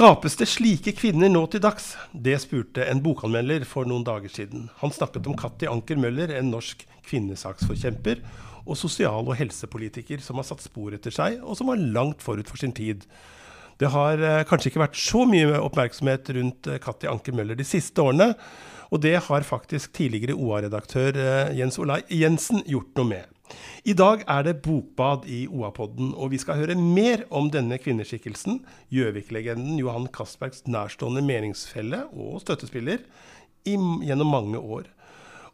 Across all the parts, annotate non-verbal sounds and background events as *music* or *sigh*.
Skapes det slike kvinner nå til dags? Det spurte en bokanmelder for noen dager siden. Han snakket om Katti Anker Møller, en norsk kvinnesaksforkjemper og sosial- og helsepolitiker som har satt spor etter seg, og som var langt forut for sin tid. Det har eh, kanskje ikke vært så mye oppmerksomhet rundt eh, Katti Anker Møller de siste årene, og det har faktisk tidligere OA-redaktør eh, Jens Olai Jensen gjort noe med. I dag er det bokbad i OA-podden, og vi skal høre mer om denne kvinneskikkelsen, Gjøvik-legenden Johan Castbergs nærstående meningsfelle og støttespiller, i, gjennom mange år.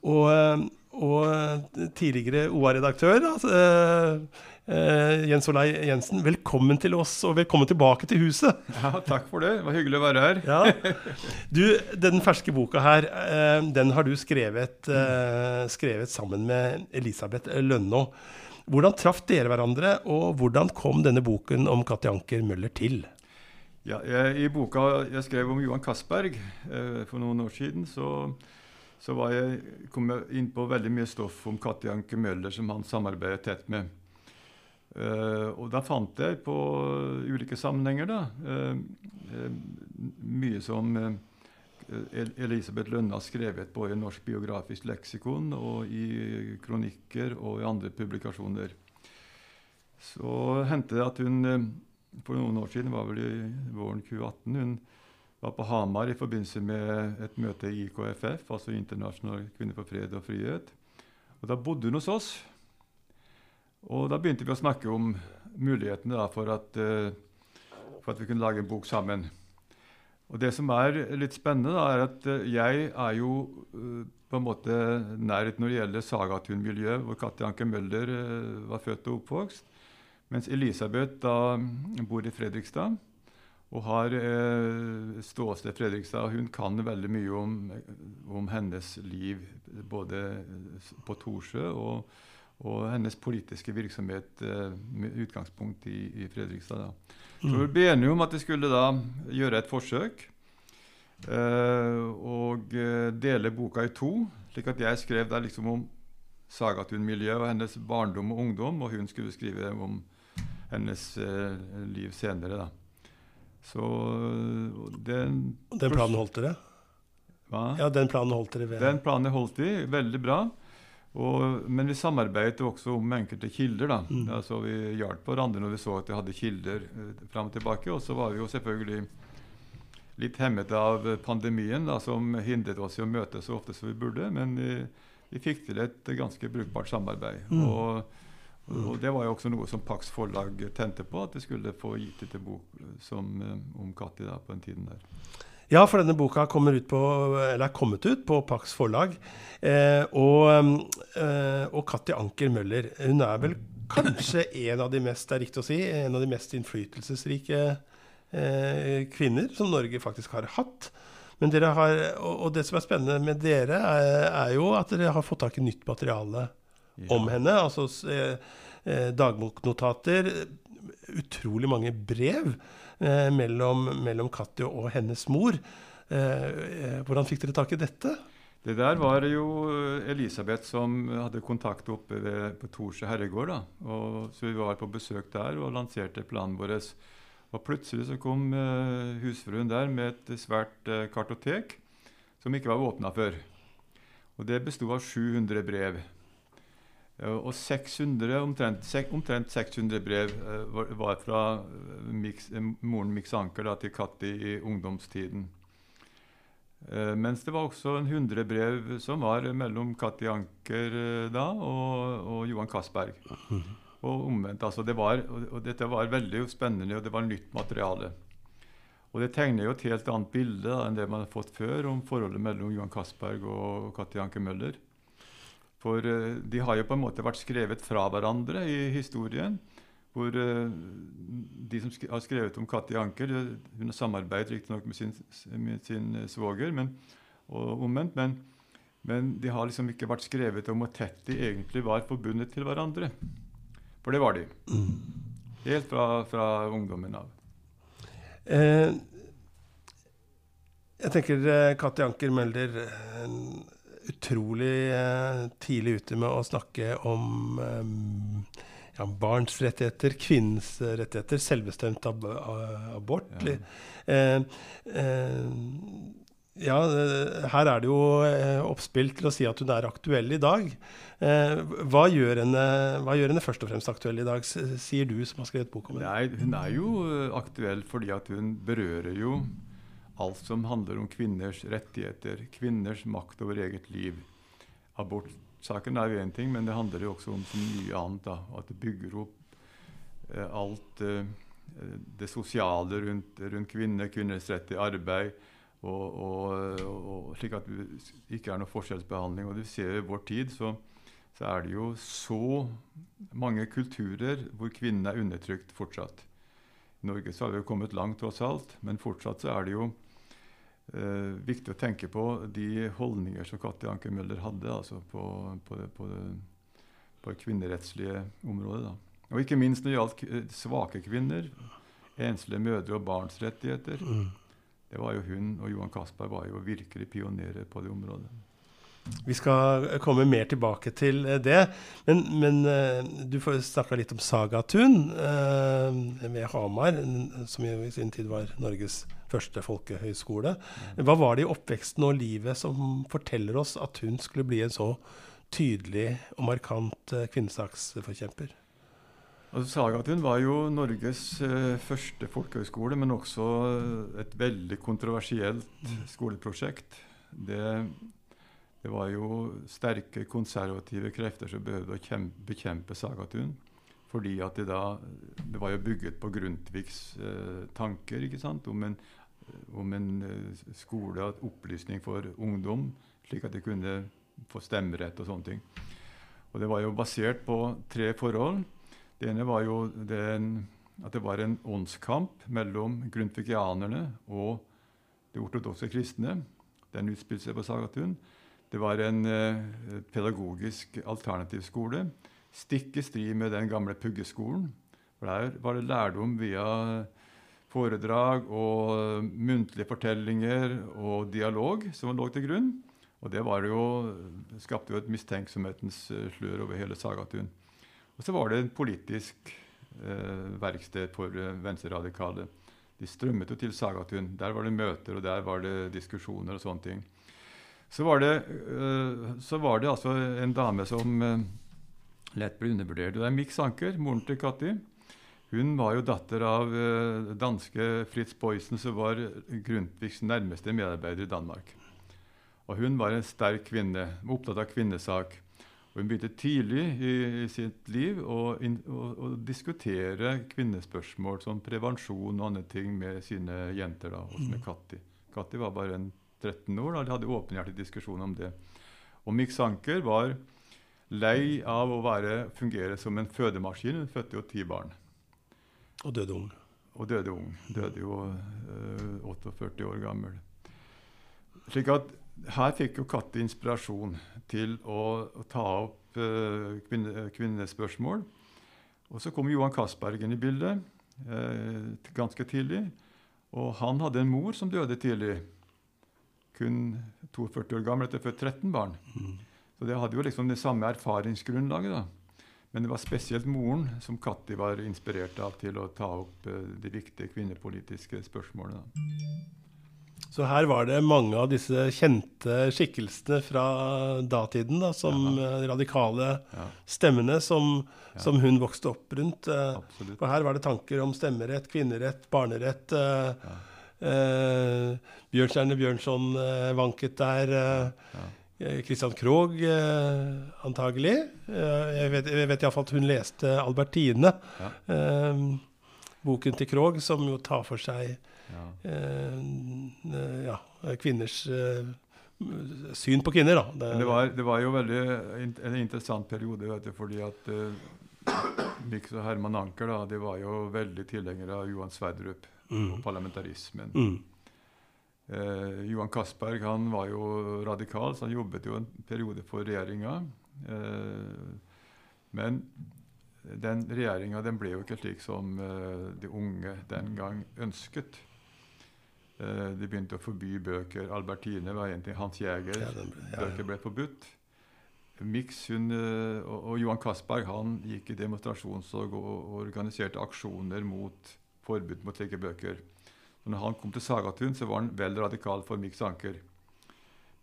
Og, eh, og tidligere OA-redaktør altså, eh, Jens Olai Jensen, velkommen til oss, og velkommen tilbake til huset. Ja, Takk for det. Det var hyggelig å være her. Ja. Du, Den ferske boka her, eh, den har du skrevet, eh, skrevet sammen med Elisabeth Lønnå. Hvordan traff dere hverandre, og hvordan kom denne boken om Katti Anker Møller til? Ja, jeg, I boka jeg skrev om Johan Castberg eh, for noen år siden, så, så jeg, kom jeg inn på veldig mye stoff om Katti Anker Møller, som han samarbeidet tett med. Uh, og da fant jeg på ulike sammenhenger da, uh, mye som Elisabeth Lønne har skrevet både i Norsk biografisk leksikon og i kronikker og i andre publikasjoner. Så hendte det at hun for noen år siden, var vel i våren 2018, hun var på Hamar i forbindelse med et møte i IKFF, altså Internasjonal kvinne for fred og frihet. Og Da bodde hun hos oss. Og da begynte vi å snakke om mulighetene for, at, uh, for, at, vi kunne lage en bok sammen. Og Det som er litt spennende, da, er at uh, jeg er jo uh, på en måte nærhet når det gjelder Sagatun-miljøet, hvor Katti Anker Møller var født og oppvokst. Mens Elisabeth da bor i Fredrikstad og har eh, ståsted Fredrikstad. Hun kan veldig mye om, om hennes liv både på Torsjø og, og hennes politiske virksomhet eh, med utgangspunkt i, i Fredrikstad. Da. Så vi ble enige om at vi skulle da gjøre et forsøk eh, og eh, dele boka i to. slik at jeg skrev der liksom om Sagatun-miljøet og hennes barndom og ungdom, og hun skulle skrive om hennes eh, liv senere. da. Så den, den planen holdt dere? Hva? Ja, den planen holdt dere ved? Den planen holdt de veldig bra. Og, men vi samarbeidet også om enkelte kilder. da. Mm. Altså, vi hjalp hverandre når vi så at vi hadde kilder eh, fram og tilbake. Og så var vi jo selvfølgelig litt hemmet av pandemien, da, som hindret oss i å møtes så ofte som vi burde. Men vi, vi fikk til et ganske brukbart samarbeid. Mm. Og, og det var jo også noe som Pax forlag tente på, at de skulle få gitt ut en bok som, eh, om Katti da, på den tiden der. Ja, for denne boka ut på, er kommet ut på Pax forlag. Eh, og, eh, og Katti Anker Møller, hun er vel kanskje en av de mest, det er riktig å si, en av de mest innflytelsesrike eh, kvinner som Norge faktisk har hatt. Men dere har, og, det som er spennende med dere, er, er jo at dere har fått tak i nytt materiale ja. om henne. Altså eh, eh, dagboknotater, utrolig mange brev eh, mellom, mellom Katti og hennes mor. Eh, eh, hvordan fikk dere tak i dette? Det der var jo Elisabeth som hadde kontakt oppe ved, på Torsjø herregård. da. Og, så vi var på besøk der og lanserte planen vår. Og plutselig så kom eh, husfruen der med et svært uh, kartotek som ikke var åpna før. Og det besto av 700 brev. Og 600, omtrent, omtrent 600 brev uh, var fra Mix, moren Mix Anker da, til Katti i ungdomstiden. Mens det var også en 100 brev som var mellom Katti Anker da og, og Johan Castberg. Og omvendt. Altså det var, og dette var veldig spennende, og det var nytt materiale. Og det tegner jo et helt annet bilde da, enn det man har fått før om forholdet mellom Johan Castberg og Katti Anker Møller. For uh, de har jo på en måte vært skrevet fra hverandre i historien. Hvor uh, de som har skrevet om Katti Anker Hun har samarbeidet riktignok med sin, med sin svoger, men, og omvendt. Men, men, de har liksom ikke vært skrevet om hvor tett de egentlig var forbundet til hverandre. For det var de. Helt fra, fra ungdommen av. Eh, jeg tenker Katti Anker Mølder utrolig eh, tidlig ute med å snakke om eh, ja, barns rettigheter, kvinnens rettigheter, selvbestemt ab abort. Ja. Eh, eh, ja, her er det jo oppspill til å si at hun er aktuell i dag. Hva gjør, henne, hva gjør henne først og fremst aktuell i dag, sier du som har skrevet bok om henne? Nei, hun er jo aktuell fordi at hun berører jo alt som handler om kvinners rettigheter, kvinners makt over eget liv. Abortsaken er jo én ting, men det handler jo også om så mye annet. da, At det bygger opp eh, alt eh, det sosiale rundt, rundt, kvinner, kvinners rett til arbeid, og, og, og, slik at det ikke er noe forskjellsbehandling. Og du ser I vår tid så, så er det jo så mange kulturer hvor kvinnen er undertrykt fortsatt. I Norge så har vi jo kommet langt, tross alt, men fortsatt så er det jo eh, viktig å tenke på de holdninger som Katti Anker Møller hadde altså på, på, det, på, det, på det kvinnerettslige området. Da. Og ikke minst når det gjaldt eh, svake kvinner, enslige mødre og barns rettigheter. Mm. Det var jo Hun og Johan Castberg var jo virkelig pionerer på det området. Vi skal komme mer tilbake til eh, det. Men, men eh, du snakka litt om Sagatun eh, ved Hamar, som i sin tid var Norges første folkehøyskole. Hva var det i oppveksten og livet som forteller oss at hun skulle bli en så tydelig og markant kvinnesaksforkjemper? Altså, Sagatun var jo Norges første folkehøyskole, men også et veldig kontroversielt mm. skoleprosjekt. Det det var jo sterke konservative krefter som behøvde å kjempe, bekjempe Sagatun. Fordi at det da Det var jo bygget på Grundtvigs eh, tanker ikke sant? om en, om en eh, skole og opplysning for ungdom, slik at de kunne få stemmerett og sånne ting. Og Det var jo basert på tre forhold. Det ene var jo den, at det var en åndskamp mellom grundtvigianerne og de ortodokse kristne. Den utspilte seg på Sagatun. Det var en eh, pedagogisk alternativskole. Stikk i strid med den gamle puggeskolen. Der var det lærdom via foredrag og muntlige fortellinger og dialog som lå til grunn. Og det jo, skapte jo et mistenksomhetens eh, slør over hele Sagatun. Og så var det et politisk eh, verksted for eh, venstreradikale. De strømmet jo til Sagatun. Der var det møter, og der var det diskusjoner og sånne ting. Så var det, uh, så var det altså en dame som uh, lett ble undervurdert. Det er Mix Anker, moren til Katti. Hun var jo datter av uh, danske Fritz Boysen, som var Grundtvigs nærmeste medarbeider i Danmark. Og Hun var en sterk kvinne, opptatt av kvinnesak. Og Hun begynte tidlig i, i sitt liv å, in, å, å, diskutere kvinnespørsmål som prevensjon og andre ting med sine jenter, da, også med Katti. Katti var bare en 13 år. Da de hadde åpenhjertig diskusjon om det. Og Mick Sanker var lei av å være, fungere som en fødemaskin. Hun fødte jo ti barn. Og døde ung. Og døde ung. Døde jo øh, eh, 48 år gammel. Slik at her fikk jo Katte inspirasjon til å, å ta opp øh, kvinne, kvinnespørsmål. Og så kom Johan Castbergen i bildet øh, ganske tidlig. Og han hadde en mor som døde tidlig kun 42 år gammel etter født 13 barn. Mm. Så det hadde jo liksom det samme erfaringsgrunnlaget. da. Men det var spesielt moren som Katti var inspirert av til å ta opp uh, de viktige kvinnepolitiske spørsmålene. Så her var det mange av disse kjente skikkelsene fra datiden, da, som ja. Eh, radikale ja. stemmene som, ja. som, hun vokste opp rundt. Absolutt. Og her var det tanker om stemmerett, kvinnerett, barnerett. Eh, Bjørnstjerne Bjørnson eh, vanket der. Eh, Christian Krogh eh, antagelig. Eh, jeg vet, jeg vet iallfall at hun leste Albertine, ja. eh, boken til Krogh, som jo tar for seg ja. Eh, ja kvinners syn på kvinner. Da. Det, det, var, det, var, jo veldig en interessant periode, vet du, fordi at Mix og Herman Anker da, de var jo veldig tilhengere av Johan Sverdrup mm. og parlamentarismen. Mm. Eh, Johan Castberg han var jo radikal, så han jobbet jo en periode for regjeringa. Eh, men den regjeringa ble jo ikke slik som eh, de unge den gang ønsket. Eh, de begynte å forby bøker. Albertine var egentlig Hans Jæger. Ja, ja, ja. Bøker ble forbudt. Mix hun, eh, og, Johan Castberg gikk i demonstrasjonstog og, organiserte aksjoner mot forbud mot slike bøker. Så når han kom til Sagatun, så var han vel radikal for Mix Anker.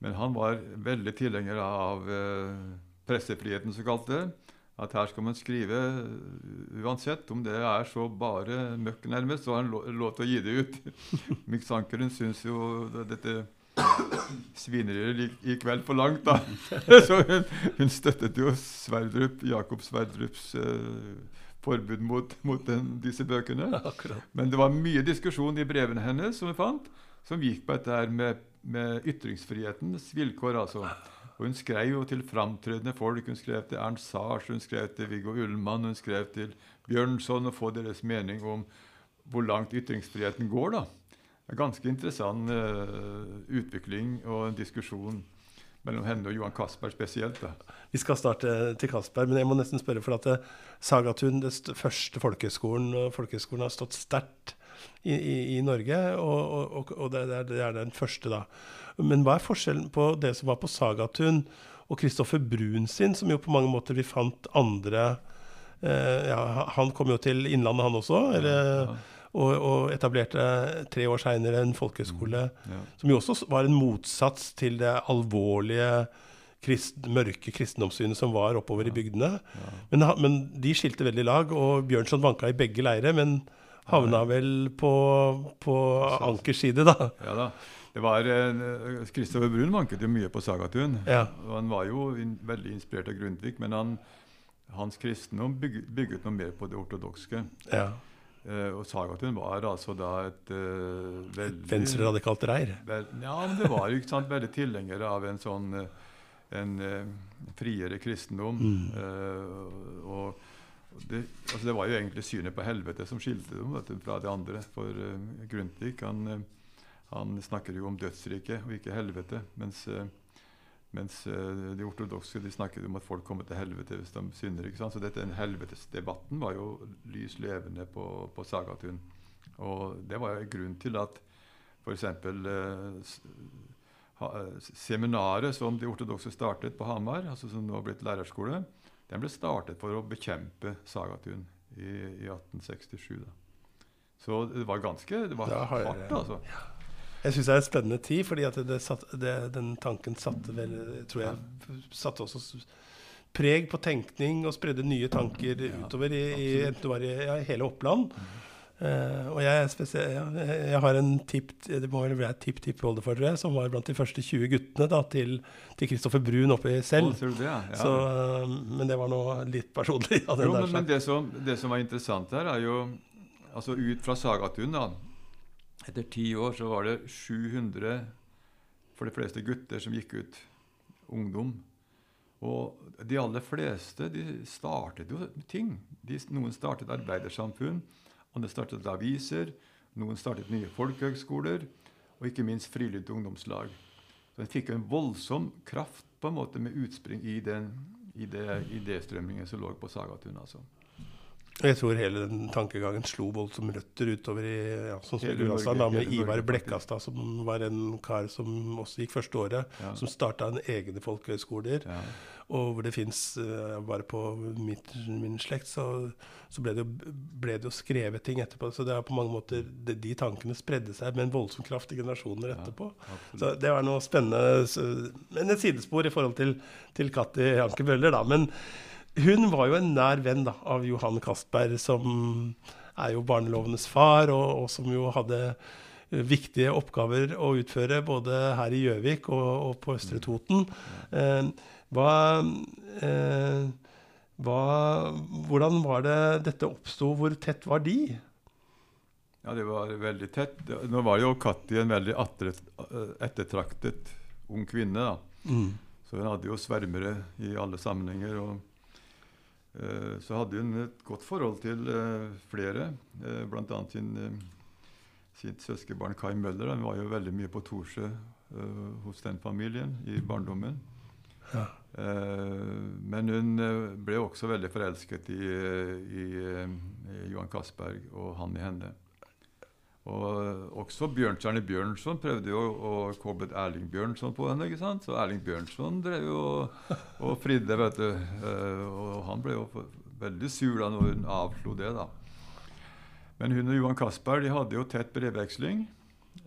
Men han var veldig tilhenger av eh, pressefriheten, så kalt det. At her skal man skrive uh, uansett. Om det er så bare møkk, nærmest, så har han lov, til å gi det ut. *laughs* Mix Anker syns jo dette svineriet gikk vel for langt, da. *laughs* Så hun, hun støttet jo Sverdrup, Jakob Sverdrups eh, forbud mot, mot den, disse bøkene. *laughs* Akkurat. Men det var mye diskusjon i brevene hennes som vi fant, som gikk på dette her med, med ytringsfrihetens vilkår. altså. Og hun skrev jo til framtredende folk. Hun skrev til Ernst Sars, hun skrev til Viggo Ullmann, hun skrev til Bjørnson og få deres mening om hvor langt ytringsfriheten går. da. En ganske interessant uh, utvikling og en diskusjon mellom henne og Johan Castberg spesielt. da. Vi skal starte til Castberg, men jeg må nesten spørre for at det, Sagatun, den første folkehøgskolen, og folkehøgskolen har stått sterkt i, i, i, Norge, og, og, og det, er, det, er, den første, da. Men hva er forskjellen på det som var på Sagatun, og Kristoffer Brun sin, som jo på mange måter vi fant andre eh, ja, Han kom jo til Innlandet, han også. eller... Ja, ja og, og etablerte tre år seinere en folkehøyskole mm, ja. som jo også var en motsats til det alvorlige krist, mørke kristendomssynet som var oppover i bygdene. Ja. Men, men, de skilte veldig lag, og Bjørnson vanka i begge leirer, men havna vel på, på Ankers side, da. Ja da. Det var Kristoffer eh, Brun vanket jo mye på Sagatun. Ja. Han var jo in, veldig inspirert av Grundtvig, men han, hans kristendom bygget, bygget noe mer på det ortodokske. Ja. Uh, og Sagatun var altså da et uh, veldig Venstreradikalt reir? Vel, ja, men det var ikke sant, veldig tilhenger av en sånn uh, friere kristendom. Mm. og det, altså det, var jo egentlig synet på helvete som skilte dem vet, fra de andre. For Grundtvig han, han, snakker jo om dødsriket og ikke helvete. mens mens uh, de ortodokse de snakket om at folk kommer til helvete hvis de synder. ikke sant? Så dette helvetesdebatten var jo lys levende på, på Sagatun. Og det var jo grunn til at f.eks. Uh, uh, seminaret som de ortodokse startet på Hamar, altså som nå har blitt lærerskole, den ble startet for å bekjempe Sagatun i, i 1867. da. Så det var ganske det var hardt, altså. Ja. Jeg syns det er en spennende tid, fordi at det, det, den tanken satte vel tror jeg satte også preg på tenkning og spredde nye tanker ja, utover i, i, i ja, hele Oppland. Uh, og jeg, jeg, jeg, har en tipp, det må vel være tipp-tipp-oldefar som var blant de første 20 guttene da, til Kristoffer Brun oppe i Selv. Oh, det, ja. Så, uh, men det var nå litt personlig. jo, men, men det, som, det, som, var interessant her, er jo altså ut fra Sagatun da, etter ti år så var det 700 for de fleste gutter som gikk ut. Ungdom. Og de aller fleste de startet jo ting. De, noen startet arbeidersamfunn, andre startet aviser, noen startet nye folkehøgskoler, og ikke minst frilynt ungdomslag. Så Den fikk en voldsom kraft på en måte med utspring i den i det idéstrømmingen som lå på Sagatun. altså. Jeg tror hele den tankegangen slo voldsomt røtter utover i ja, som da, med Ivar Blekkastad, som var en kar som også gikk første året, ja. som starta en egne folkehøyskoler. Ja. Og hvor det fins uh, Bare på mitt, min slekt så, så ble, det jo, ble, det jo, skrevet ting etterpå. Så det er på mange måter de, de tankene spredde seg med en voldsom kraft i generasjoner etterpå. så det var noe spennende. Men et sidespor i forhold til, til Katti Anker Bøller, da. Men hun var jo en nær venn da, av Johan Castberg, som er jo barnelovenes far, og, og, som jo hadde eh, viktige oppgaver å utføre både her i Gjøvik og, og, på Østre mm. Toten. Eh, hva, eh, hva, hvordan var det dette oppsto? Hvor tett var de? Ja, det var veldig tett. Nå var jo Katti en veldig ettertraktet ung kvinne. da. Mm. Så hun hadde jo svermere i alle sammenhenger. og Eh, så hadde hun et godt forhold til eh, flere, eh, bl.a. sin sitt søskenbarn Kai Møller. Han var jo veldig mye på Torshø hos den familien i barndommen. Ja. men hun ble også veldig forelsket i, i, i Johan Castberg og han i henne. Og også Bjørnstjerne Bjørnson prøvde jo å koble Erling Bjørnson på henne. ikke sant? Så Erling Bjørnson drev jo og fridde, vet du. Eh, og han ble jo veldig sur da når hun avslo det, da. Men hun og Johan Castberg de hadde jo tett brevveksling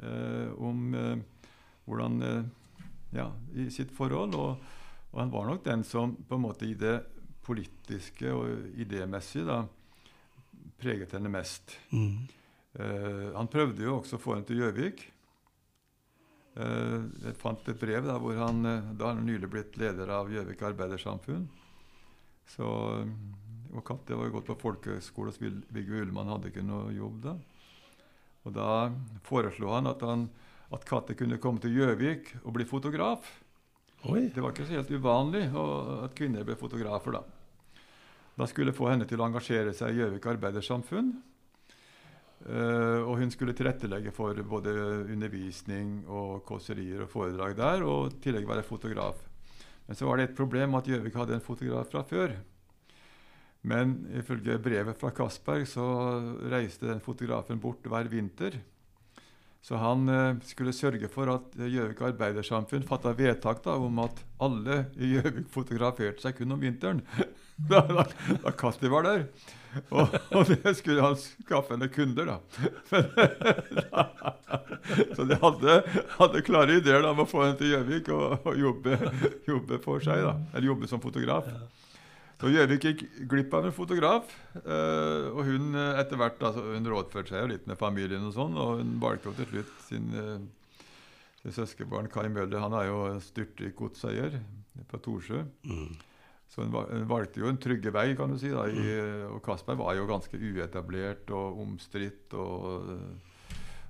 eh, om eh, hvordan eh, Ja, i sitt forhold. Og, og, han var nok den som på en måte i det politiske og idémessige da preget henne mest. Mm. Uh, han prøvde jo også å få henne til Gjøvik. Uh, jeg fant et brev da, hvor han uh, da han nylig blitt leder av Gjøvik Arbeidersamfunn. Så, og Katte var jo gått på folkehøyskole hos Viggo Ullmann, hadde ikke noe jobb da. Og da foreslo han at, han, at Katte kunne komme til Gjøvik og bli fotograf. Oi. Det var ikke så helt uvanlig at kvinner ble fotografer da. Da skulle jeg få henne til å engasjere seg i Gjøvik Arbeidersamfunn. Uh, og hun skulle tilrettelegge for både undervisning og kåserier og foredrag der, og i tillegg være fotograf. Men så var det et problem at Gjøvik hadde en fotograf fra før. Men ifølge brevet fra Castberg så reiste den fotografen bort hver vinter. Så han uh, skulle sørge for at Gjøvik Arbeidersamfunn fatta vedtak da, om at alle i Gjøvik fotograferte seg kun om vinteren. *laughs* da, da, da Katti var der. Og, og, det skulle han skaffe henne kunder, da. så de hadde, hadde, klare ideer da, om å få henne til Gjøvik og, og jobbe, jobbe, for seg. da, Eller jobbe som fotograf. Så Gjøvik gikk glipp av en fotograf. Øh, og hun eh, etter hvert altså, hun rådførte seg litt med familien, og sånn, og hun valgte til slutt sin, øh, sin søskenbarn Kai Møller. Han er jo styrtrik godseier på Torsjø. Mm. Så hun valgte jo en trygge vei, kan du si. Da, i, og Castberg var jo ganske uetablert og omstridt. Og,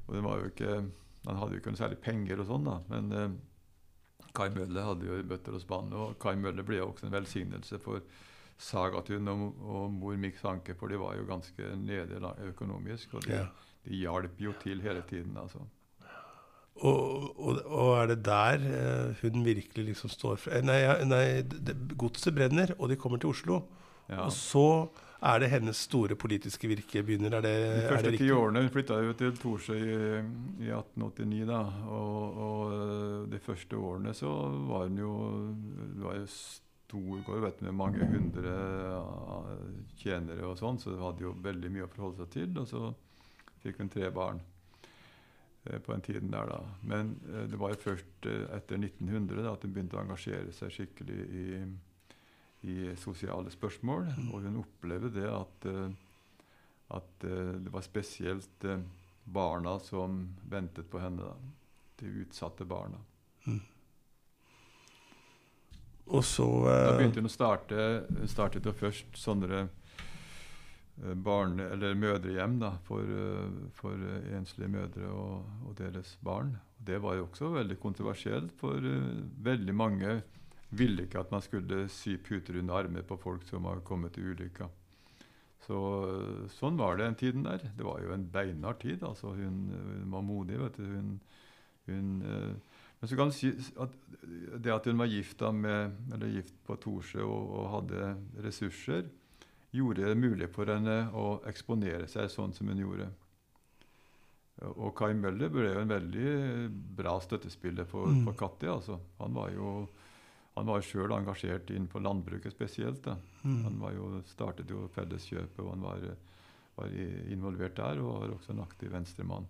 og den var jo ikke, han hadde jo ikke noe særlig penger og sånn, da. Men eh, Kai Mølle hadde jo bøtter og spann. Og Kai Mølle ble jo også en velsignelse for Sagatun og, og mor Mix Anke, for de var jo ganske nede økonomisk. Og de, ja. de hjalp jo til hele tiden, altså. Og, og, og, er det der uh, hun virkelig liksom står fra Nei, nei godset brenner, og de kommer til Oslo. Ja. Og så er det hennes store politiske virke begynner. Er det, de første ti årene Hun flytta jo til Torsø i, i 1889, da. Og, og, eh, de første årene så var hun jo Det var jo stor gård vet med mange hundre tjenere og sånn, så hun hadde jo veldig mye å forholde seg til. Og så fikk hun tre barn. Eh, på den tiden der da. Men eh, det var først eh, etter 1900 da, at hun begynte å engasjere seg skikkelig i, i sosiale spørsmål. Mm. Og hun opplevde det at, at det var spesielt barna som ventet på henne. da. De utsatte barna. Mm. Og så Da begynte hun å starte Hun startet jo først sånne Eh, barne- eller mødrehjem da, for, eh, for eh, enslige mødre og, og, deres barn. Det var jo også veldig kontroversielt, for veldig mange ville ikke at man skulle sy puter under armer på folk som har kommet til ulykka. Så, sånn var det den tiden der. Det var jo en beinhard tid. altså Hun, hun var modig. vet du. Hun, hun, uh, men så kan du si at det at hun var gift, med, gift på Torsje og, og hadde ressurser, gjorde det mulig for henne å eksponere seg sånn som hun gjorde. Og Kai Møller ble jo en veldig bra støttespiller for, mm. for Katti. Altså. Han var jo han var sjøl engasjert innenfor landbruket spesielt. Mm. Han jo, startet jo Felleskjøpet, og han var, var, involvert der, og var også en aktiv venstremann.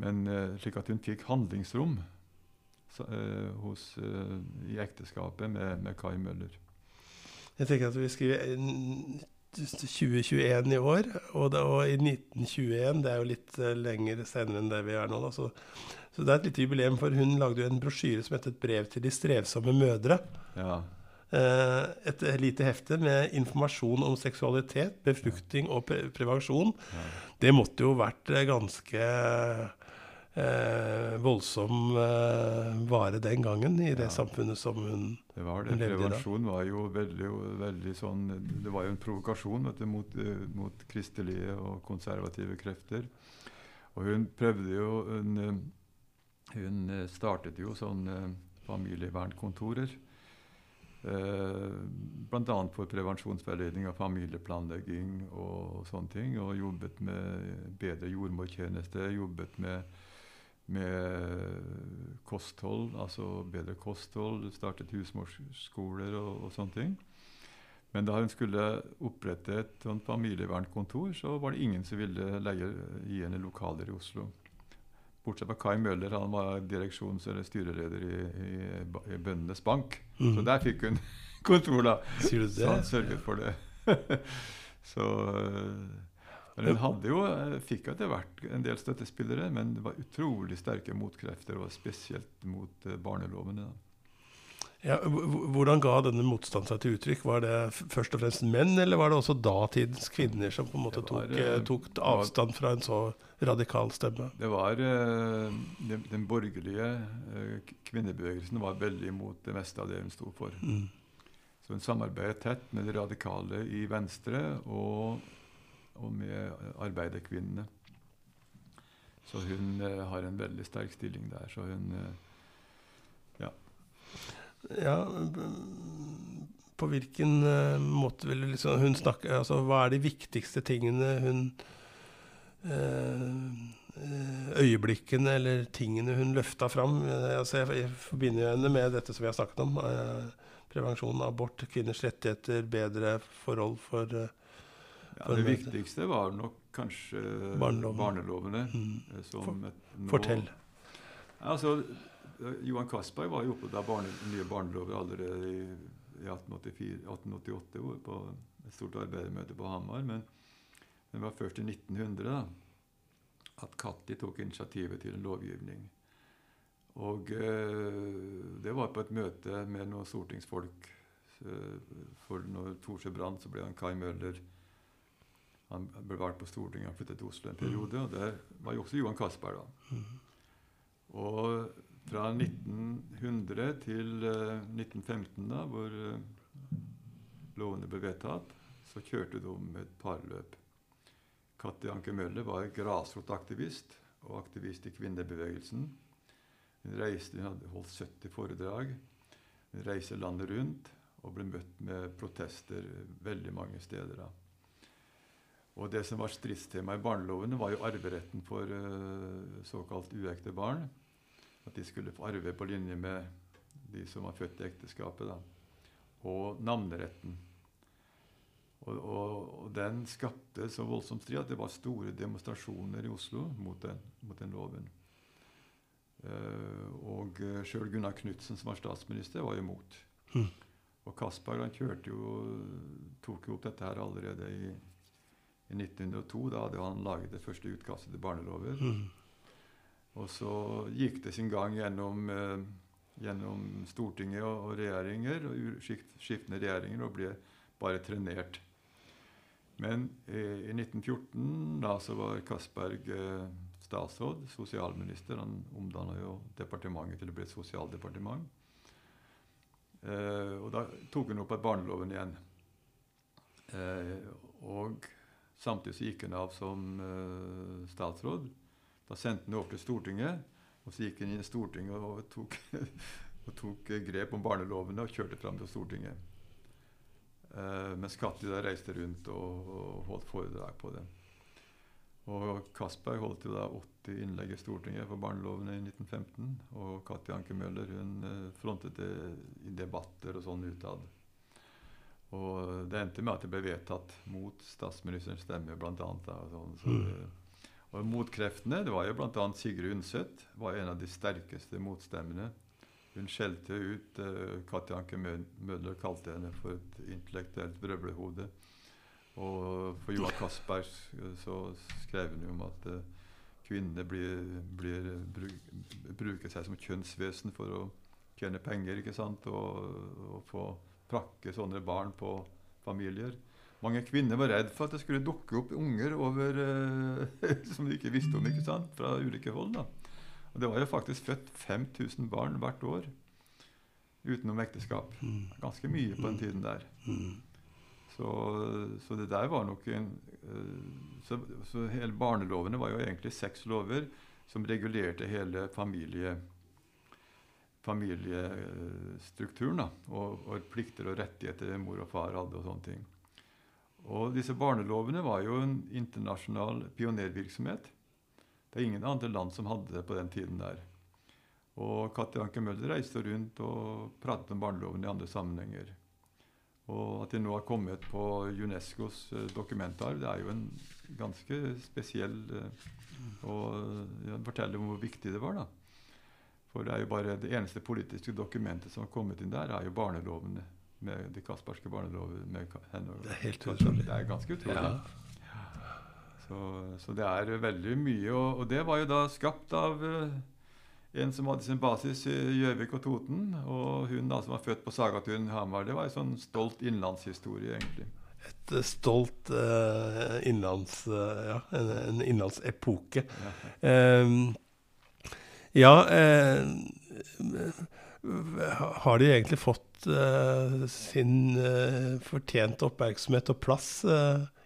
Men uh, slik at hun fikk handlingsrom så, uh, hos, uh, i ekteskapet med, med Kai Møller. Jeg tenker at vi skriver 2021 i år, og, det, og, i 1921 Det er jo litt uh, lenger senere enn det vi er nå. Da, så, så, det er et lite jubileum, for hun lagde jo en brosjyre som het 'Et brev til de strevsomme mødre'. Ja. Uh, et lite hefte med informasjon om seksualitet, befruktning og pre prevensjon. Ja. Det måtte jo vært eh, ganske eh, voldsom eh, vare den gangen i det ja. samfunnet som hun, det var det. hun levde i. Prevensjon var jo veldig, veldig sånn Det var jo en provokasjon du, mot, mot, kristelige og konservative krefter. Og hun prøvde jo Hun, eh, hun startet jo sånne familievernkontorer. Eh, Bl.a. for prevensjonsveiledning av familieplanlegging og sånne ting. Og jobbet med bedre jordmortjeneste, jobbet med, med kosthold, altså bedre kosthold, startet husmorskoler og, og sånne ting. Men da hun skulle opprette et sånt familievernkontor, så var det ingen som ville leie, gi henne lokaler i Oslo. Bortsett fra Kai Møller, han var direksjons- eller styreleder i, i, i Bøndenes Bank. Mm. Så der fikk hun *laughs* kontor, da. Sier du Så han det? sørget for det. *laughs* så Men hun hadde jo, øh, fikk etter hvert en del støttespillere, men det var utrolig sterke motkrefter, og spesielt mot øh, barnelovene. Ja, hvordan ga denne motstanden seg til uttrykk? Var det først og fremst menn, eller var det også datidens kvinner som på en måte var, tok, eh, eh, tok avstand fra en så radikal stemme? Det var den, den borgerlige kvinnebevegelsen var veldig imot det meste av det hun sto for. Mm. Så hun samarbeidet tett med de radikale i Venstre og, og med arbeiderkvinnene. Så hun eh, har en veldig sterk stilling der. Så hun Ja. Ja, b- på hvilken eh, måte vil liksom hun snakke altså, Hva er de viktigste tingene hun eh, eh, Øyeblikkene eller tingene hun løfta fram? Eh, altså, jeg, forbinder henne med dette som vi har snakket om. Eh, prevensjon, abort, kvinners rettigheter, bedre forhold for eh, ja, Det viktigste var nok kanskje Barneloven. barnelovene. mm. eh, Som For- et, nå- Fortell. Altså, Johan Castberg var jo oppe av barne, nye barnelover allerede i, i 1884, 1888 på et stort arbeidermøte på Hamar. Men det var først i 1900 da, at Katti tok initiativet til en lovgivning. Og eh, det var på et møte med noen stortingsfolk. eh, For når Thorsø brant, så ble han Kai Møller Han ble valgt på Stortinget, han flyttet til Oslo en periode. Og der var jo også Johan Castberg, da. Mm. Og fra 1900 til eh, 1915, da, hvor eh, lovene ble vedtatt, så kjørte de med et parløp. Katti Anke Møller var grasrotaktivist og aktivist i kvinnebevegelsen. Hun reiste, hun hadde holdt 70 foredrag. Hun reiste landet rundt og ble møtt med protester veldig mange steder. da. Og Det som var stridstema i barnelovene, var jo arveretten for eh, såkalt uekte barn. At de skulle få arve på linje med de som var født i ekteskapet. da. Og navneretten. Og, og, og den skapte så voldsom strid at det var store demonstrasjoner i Oslo mot den, mot den loven. Uh, og uh, sjøl Gunnar Knudsen, som var statsminister, var imot. Mm. Og Kasper han kjørte jo, tok jo opp dette her allerede i, i 1902. Da hadde han laget det første utkastet til barnelover. Mm. Og så gikk det sin gang gjennom, eh, gjennom Stortinget og, og regjeringer, og skift, skiftende regjeringer, og ble bare trenert. Men eh, i 1914 da så var Castberg eh, statsråd, sosialminister. Han omdanna jo departementet til å bli et sosialdepartement. Eh, og da tok hun opp at barneloven igjen. Eh, og samtidig så gikk hun av som uh, statsråd. Da sendte han det opp til Stortinget, og så gikk han inn i Stortinget og tok, *laughs* og tok eh, grep om barnelovene og kjørte fram til Stortinget. Uh, mens Katti da reiste rundt og, og holdt foredrag på det. Og Castberg holdt jo da 80 innlegg i Stortinget for barnelovene i 1915. Og Katti Anke Møller hun frontet det i debatter og sånn utad. Og det endte med at det ble vedtatt mot statsministerens stemme. Og sånn, så, Mm. og motkreftene, det var jo bl.a. Sigrid Undset, var en av de sterkeste motstemmene. Hun skjelte ut uh, Katja Anke Møller kalte henne for et intellektuelt brøvlehode. Og for Johan *laughs* Castberg eh, så skrev hun jo om at uh, kvinnene blir, blir, bruk, bruker seg som kjønnsvesen for å tjene penger ikke sant? Og, og få prakke sånne barn på familier. Mange kvinner var redd for at det skulle dukke opp unger over, eh, *laughs* som de ikke visste om ikke sant? fra ulike hold. da. Og Det var jo faktisk født 5000 barn hvert år utenom ekteskap. Mm. Ganske mye på den tiden der. Mm. Så, så det der var nok en eh, så, så hele Barnelovene var jo egentlig seks lover som regulerte hele familie, familiestrukturen. da, og, og, plikter og rettigheter mor og far hadde. og sånne ting. Og disse barnelovene var jo en internasjonal pionervirksomhet. Det er ingen andre land som hadde det på den tiden der. Og Katti Anke Møller reiste rundt og pratet om barneloven i andre sammenhenger. Og at de nå har kommet på Unescos eh, dokumentarv, det er jo en ganske spesiell eh, Og ja, forteller om hvor viktig det var. da. For det er jo bare det eneste politiske dokumentet som har kommet inn der, er jo barnelovene. Med de kasperske barnelover. Med henne det er helt utrolig. Det er ganske utrolig. Ja. Så, så, det er veldig mye. Og, og, det var jo da skapt av uh, en som hadde sin basis i Gjøvik og Toten. Og hun da som var født på Sagatun Hamar. Det var en sånn stolt innlandshistorie, egentlig. Et uh, stolt uh, innlands... ja, en, en innlandsepoke. Ja. Um, ja eh, Har de egentlig fått eh, sin eh, fortjente oppmerksomhet og plass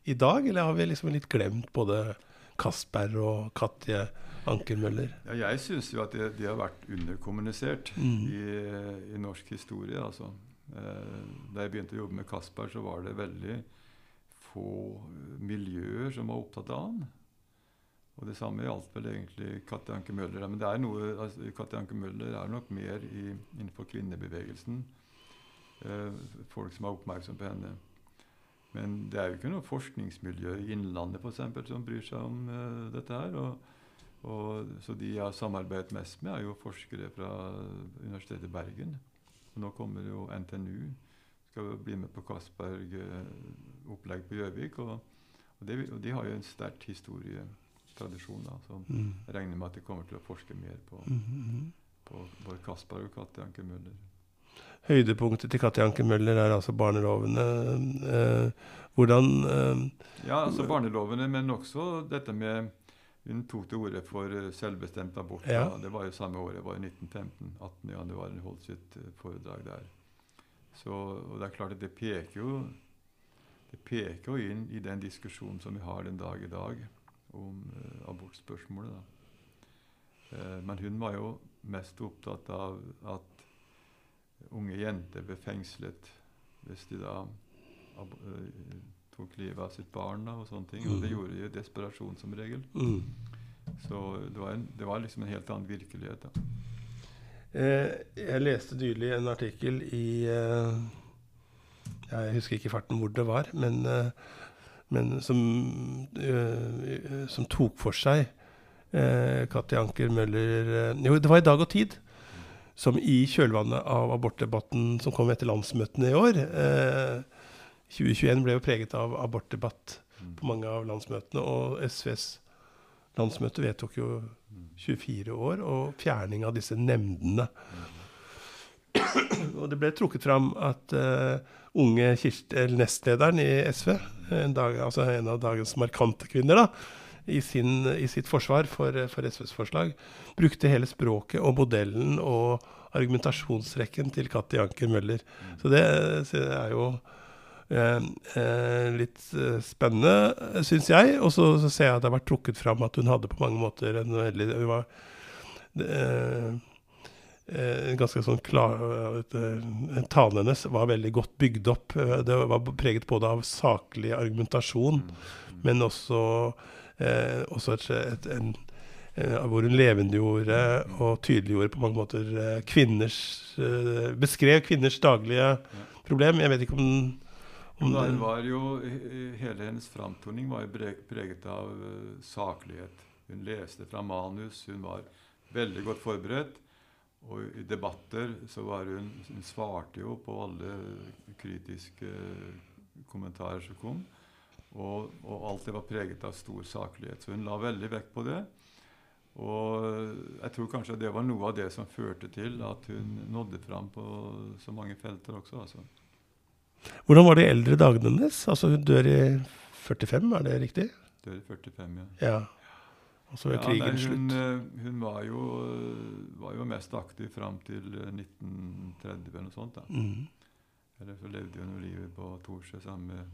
i dag, eller har vi liksom litt glemt både Kasper og Katje Ankermøller? Ja, jeg syns jo at de, de, har vært underkommunisert mm. i, i, norsk historie. altså. Da jeg begynte å jobbe med Kasper, så var det veldig få miljøer som var opptatt av han. Og det samme gjaldt vel egentlig Katja Anke Møller. Men det er noe, altså, Katja Anke Møller er nok mer i, innenfor kvinnebevegelsen. Eh, folk som er oppmerksom på henne. Men det er jo ikke noe forskningsmiljø i Innlandet for eksempel, som bryr seg om eh, dette her. Og, og, så de jeg har samarbeidet mest med, er jo forskere fra Universitetet i Bergen. Og nå kommer jo NTNU. Skal bli med på Castberg-opplegg eh, på Gjøvik. Og, og, og, de har jo en sterk historie tradisjon. Da, så mm. regner med at de kommer til å forske mer på, mm -hmm. på både Kasper og Katti Anke Møller. Høydepunktet til Katti Anke Møller er altså barnelovene. Eh, hvordan eh, Ja, altså barnelovene, men også dette med Hun tok til orde for eh, selvbestemt abort. Ja. Det var jo samme året, det var i 1915. 18. januar hun holdt sitt uh, foredrag der. Så, og det er klart at det peker jo det peker jo inn i den diskusjonen som vi har den dag i dag om uh, abortspørsmålet. Uh, men hun var jo mest opptatt av at unge jenter ble fengslet hvis de da uh, tok livet av sitt barn da, og sånne ting. Og det mm. gjorde de i desperasjon som regel. Mm. Så det var, en, det var, liksom en helt annen virkelighet. da. jeg leste nylig en artikkel i Jeg husker ikke farten hvor det var, men men som, øh, som tok for seg øh, Katti Anker Møller Jo, det var i Dag og Tid. Som i kjølvannet av abortdebatten som kom etter landsmøtene i år 2021 ble jo preget av abortdebatt på mange av landsmøtene. Og SVs landsmøte vedtok jo 24 år og fjerning av disse nemndene. og det ble trukket fram at uh, unge Kirsti, nestlederen i SV, en, dag, altså en, av dagens markante kvinner, da, i, sin, i sitt forsvar for, for, SVs forslag, brukte hele språket og modellen og argumentasjonsrekken til Katti Anker Møller. Så det, så det er jo eh, eh, litt eh, spennende, syns jeg. Og så, så, ser jeg at det har vært trukket fram at hun hadde på mange måter en veldig Hun var eh, eh, ganske sånn klar uh, Talen hennes var veldig godt bygd opp. Uh, det var preget både av saklig argumentasjon, mm. men også, eh, også et, et, en, hvor hun levendegjorde og tydeliggjorde på mange måter kvinners Beskrev kvinners daglige problem. Jeg vet ikke om, om det var jo, Hele hennes framtoning var jo preget av saklighet. Hun leste fra manus, hun var veldig godt forberedt. Og i debatter så var hun Hun svarte jo på alle kritiske kommentarer som kom. Og, og alt det var preget av stor saklighet. Så hun la veldig vekt på det. Og jeg tror kanskje det var noe av det som førte til at hun nådde fram på så mange felter også. altså. Hvordan var de eldre dagene hennes? Altså Hun dør i 45, er det riktig? Dør i 45, ja. ja. Og så er ja, krigen nei, hun, slutt. Eh, hun var jo, var jo mest aktiv fram til 1930 eh, eller noe sånt. da. Mm. Eller så levde hun livet på Torsø sammen med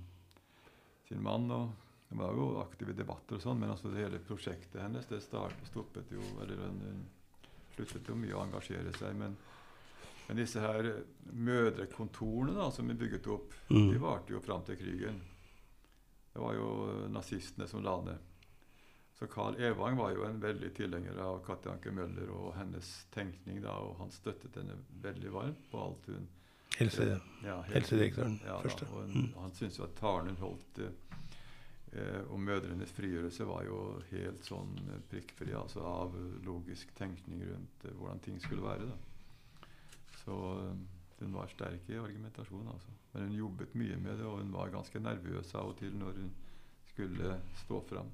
sin mann. og Hun var jo aktiv i debatter og sånn, men altså det hele prosjektet hennes det start, stoppet jo Eller hun sluttet jo mye å engasjere seg. Men Men disse her mødrekontorene da, som vi bygget opp, Mm. de varte jo fram til krigen. Det var jo nazistene som la ned. Så Carl Evang var jo en veldig tilhenger av Katja Anker Møller og hennes tenkning. da, Og han støttet henne veldig varmt på alt hun Helse, ja, helsedirektøren ja, første. Da, og Mm. Han syntes jo at talen hun holdt eh, om mødrenes frigjørelse, var jo helt sånn eh, prikkfri altså av logisk tenkning rundt eh, hvordan ting skulle være. da. Så eh, hun var sterk i argumentasjon, altså. Men hun jobbet mye med det, og hun var ganske nervøs av og til når hun skulle stå fram.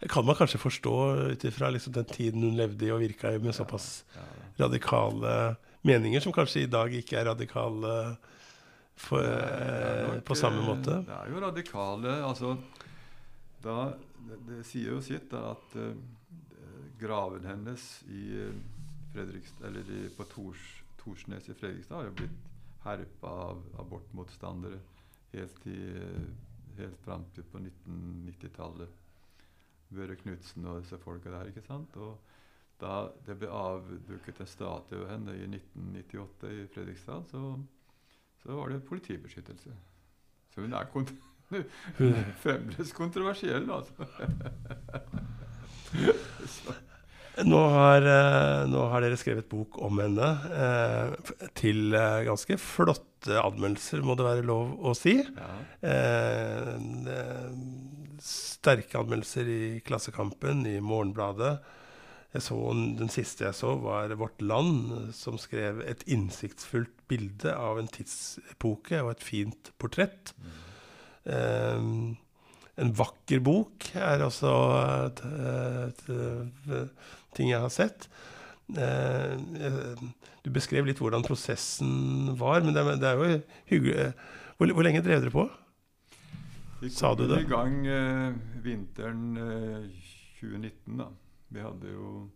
Det kan man kanskje forstå ut ifra liksom den tiden hun levde i og virka i, med såpass radikale meninger, som kanskje i dag ikke er radikale for, eh, nok, på samme eh, måte. Det er jo radikale altså, da, det, det sier jo sitt da, at uh, graven hennes i Fredrikstad, eller i, på Tors, Torsnes i Fredrikstad har jo blitt herpa av abortmotstandere helt, i, helt fram til på 1990-tallet. Børre Knutsen og disse folka der. ikke sant? Og da det ble avduket en statue av henne i 1998 i Fredrikstad, så, så var det politibeskyttelse. Så hun er kont *laughs* fremdeles kontroversiell, altså. *laughs* så, Nå har, eh, nå har dere skrevet bok om henne eh, til eh, ganske flotte anmeldelser, må det være lov å si. ja. Eh, sterke anmeldelser i Klassekampen, i Morgenbladet. Jeg så, den siste jeg så, var Vårt Land, som skrev et innsiktsfullt bilde av en tidsepoke og et fint portrett. Eh, en vakker bok er også et, et, et, ting jeg har sett. Eh, eh, du beskrev litt hvordan prosessen var, men det, det er jo hyggelig. Hvor, hvor lenge drev dere på? Vi kom i gang eh, vinteren eh, 2019, da. Vi hadde jo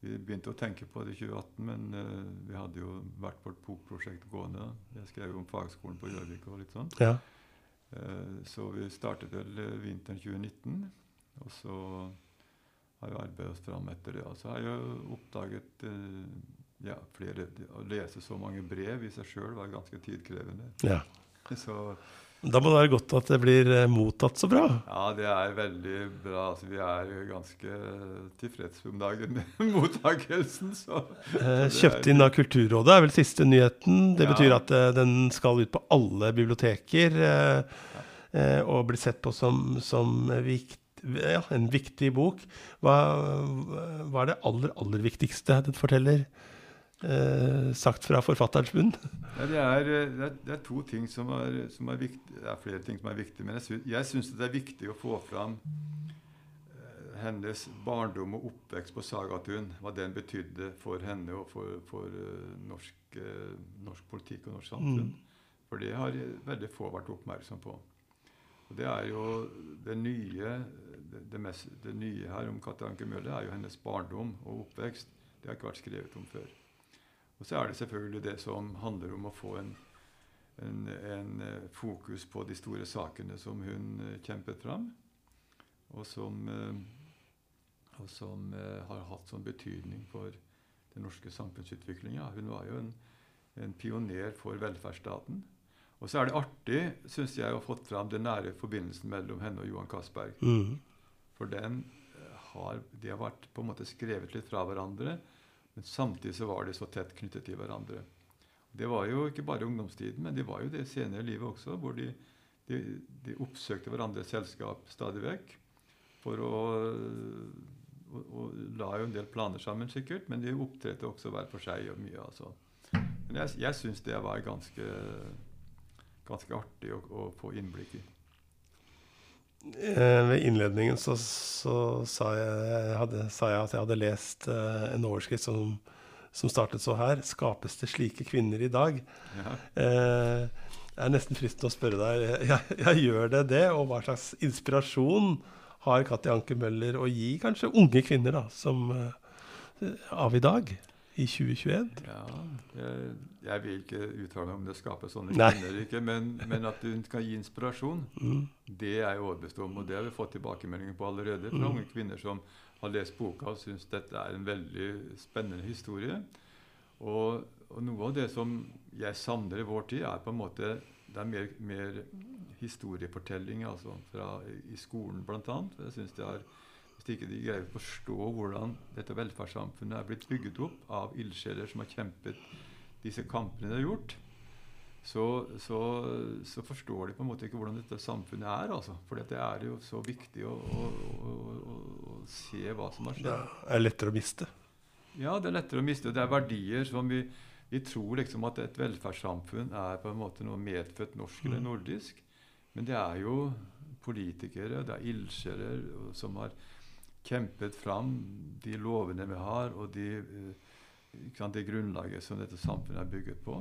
Vi begynte å tenke på det i 2018, men uh, vi hadde jo hvert vårt bokprosjekt gående. da. Jeg skrev jo om fagskolen på Gjøvik og litt sånn. Ja. Uh, så vi startet vel uh, vinteren 2019, og så har vi arbeidet oss fram etter det. Og så har jeg jo oppdaget ja, flere Å lese så mange brev i seg sjøl var ganske tidkrevende. ja. *laughs* Så Da må det være godt at det blir eh, mottatt så bra. ja, det er veldig bra. Altså, vi er ganske tilfreds om dagen med *laughs* mottakelsen. Så Eh, kjøpt inn av Kulturrådet er vel siste nyheten. Det Ja. betyr at eh, den skal ut på alle biblioteker eh, eh, og blir sett på som, som vikt, ja, en viktig bok. Hva, hva er det aller, aller viktigste den forteller? Eh, sagt fra forfatterens munn. Ja, det, er, eh, det, er, det er to ting som er, som er viktig. Det er flere ting som er viktige, men jeg, sy syns det er viktig å få fram eh, hennes barndom og oppvekst på Sagatun. Hva den betydde for henne og for, for eh, norsk, norsk politikk og norsk samfunn. Mm. For det har veldig få vært oppmerksom på. Og det er jo det nye det, mest, det nye her om Katti Anker Møller er jo hennes barndom og oppvekst. Det har ikke vært skrevet om før. Og så er det selvfølgelig det som handler om å få en, en, en eh, fokus på de store sakene som hun eh, kjempet fram, og som, eh, og som har hatt sånn betydning for den norske samfunnsutviklinga. Hun var jo en, en pioner for velferdsstaten. Og så er det artig, syns jeg, å ha fått fram den nære forbindelsen mellom henne og Johan Castberg. Mm. For den har, de har vært på en måte skrevet litt fra hverandre, men samtidig så var de så tett knyttet til hverandre. Det var jo ikke bare ungdomstiden, men det var jo det senere livet også, hvor de, de, de oppsøkte hverandres selskap stadig vekk. For å, og, og la jo en del planer sammen, sikkert, men de opptrådte også hver for seg og mye. altså. Men jeg, jeg syns det var ganske, ganske artig å, å få innblikk i. Eh, ved innledningen så, så sa, jeg, jeg hadde, sa jeg at jeg hadde lest uh, en overskrift som, som startet så her. 'Skapes det slike kvinner i dag?' Ja. Uh, det er nesten fristende å spørre deg ja, ja, gjør det det, og hva slags inspirasjon har Katti Anker Møller å gi kanskje unge kvinner da, som, uh, av i dag, i 2021? Ja, jeg, jeg vil ikke uttale meg om det skaper sånne kvinner, ikke, men, men at hun kan gi inspirasjon, Mm. det er jeg overbevist om. Og det har vi fått tilbakemeldinger på allerede fra Mm. unge kvinner som har lest boka og syns dette er en veldig spennende historie. Og, og, noe av det som jeg savner i vår tid, er på en måte det er mer, mer historiefortelling altså fra, i skolen, bl.a. Jeg synes det er hvis ikke de greier å forstå hvordan dette velferdssamfunnet er blitt bygget opp av ildsjeler som har kjempet disse kampene de har gjort, så, så, så, forstår de på en måte ikke hvordan dette samfunnet er. altså. For det er jo så viktig å, å, å, å se hva som har skjedd. Det er lettere å miste? Ja, det er lettere å miste. Det er verdier som vi, vi tror liksom at et velferdssamfunn er på en måte noe medfødt norsk eller mm. nordisk. Men det er jo politikere, det er ildsjeler som har kjempet fram de lovene vi har, og de, sant, det grunnlaget som dette samfunnet er bygget på.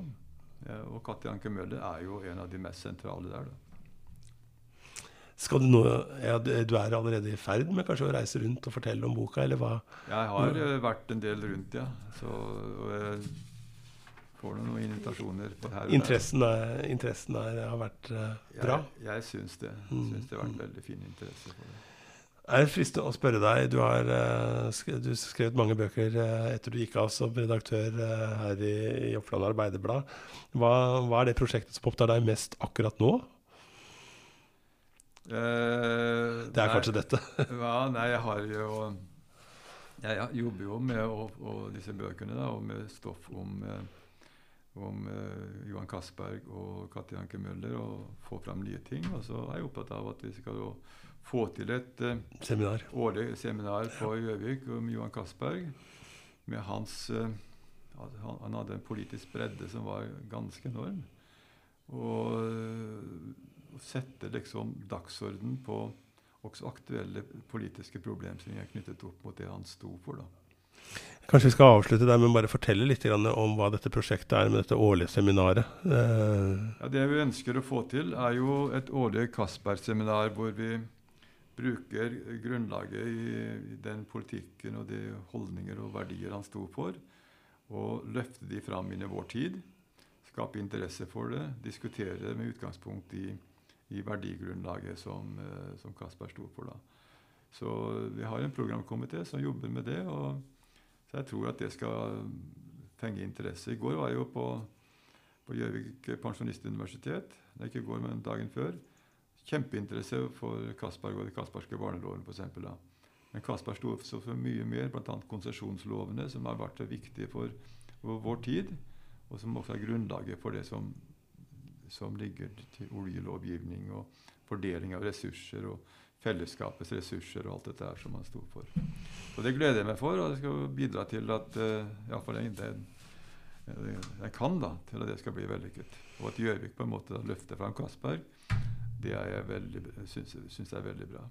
Og Katti Anke Møller er jo en av de mest sentrale der. da. Skal Du nå, ja, du er allerede i ferd med kanskje å reise rundt og fortelle om boka, eller hva? Jeg har uh, vært en del rundt, ja. Så, og får noen invitasjoner på her interessen, er, interessen er, har vært uh, bra? Jeg, jeg syns det. Mm. syns det har vært veldig fin interesse for det. Jeg er fristende å spørre deg. Du har uh, skrevet mange bøker uh, etter du gikk av som redaktør uh, her i, i Oppland Arbeiderblad. Hva, hva, er det prosjektet som opptar deg mest akkurat nå? det er nei, kanskje dette? *laughs* ja, nei, jeg har jo Jeg, jobber jo med og, og disse bøkene da, og med stoff om, om Johan Castberg og Katti Anke Møller og få fram nye ting. Og så er jeg opptatt av at vi skal få til et uh, seminar. årlig seminar på Gjøvik om Johan Castberg. Med hans uh, han, han, hadde en politisk bredde som var ganske enorm. Og uh, sette liksom dagsorden på også aktuelle politiske problemstillinger knyttet opp mot det han sto for. da. Kanskje vi skal avslutte der men bare fortelle litt om hva dette prosjektet er med dette årlige seminaret? Ja, Det vi ønsker å få til, er jo et årlig Castberg-seminar hvor vi bruker grunnlaget i den politikken og de holdninger og verdier han sto for, og løfte de fram inn i vår tid. Skape interesse for det, diskutere med utgangspunkt i, i verdigrunnlaget som, uh, som Kasper sto for. da. Så vi har en programkomité som jobber med det. og så jeg tror at det skal fenge interesse. I går var jeg jo på Gjøvik pensjonistuniversitet. Det er ikke i går, men dagen før kjempeinteresse for Castberg og de kasperske barnelovene f.eks. Men Castberg sto for mye mer, bl.a. konsesjonslovene, som har vært viktige for vår tid, og som også er grunnlaget for det som, som ligger til oljelovgivning og fordeling av ressurser og fellesskapets ressurser og alt dette her som han sto for. Og Det gleder jeg meg for, og det skal bidra til at uh, iallfall jeg, jeg, jeg kan da, til at det skal bli vellykket. Og at Gjøvik på en måte løfter fram Castberg det syns jeg er veldig bra.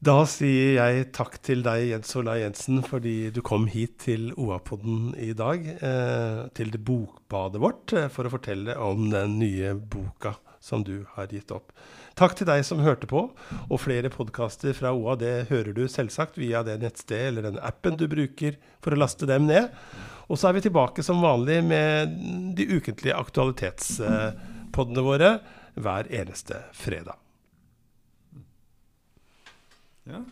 Da sier jeg takk til deg, Jens Olai Jensen, fordi du kom hit til OA-podden i dag. Eh, til det bokbadet vårt, eh, for å fortelle om den nye boka som du har gitt opp. Takk til deg som hørte på. Og flere podkaster fra OA det hører du selvsagt via det nettstedet eller den appen du bruker for å laste dem ned. Og så er vi tilbake som vanlig med de ukentlige aktualitets... Eh, poddene våre hver eneste fredag. Ja.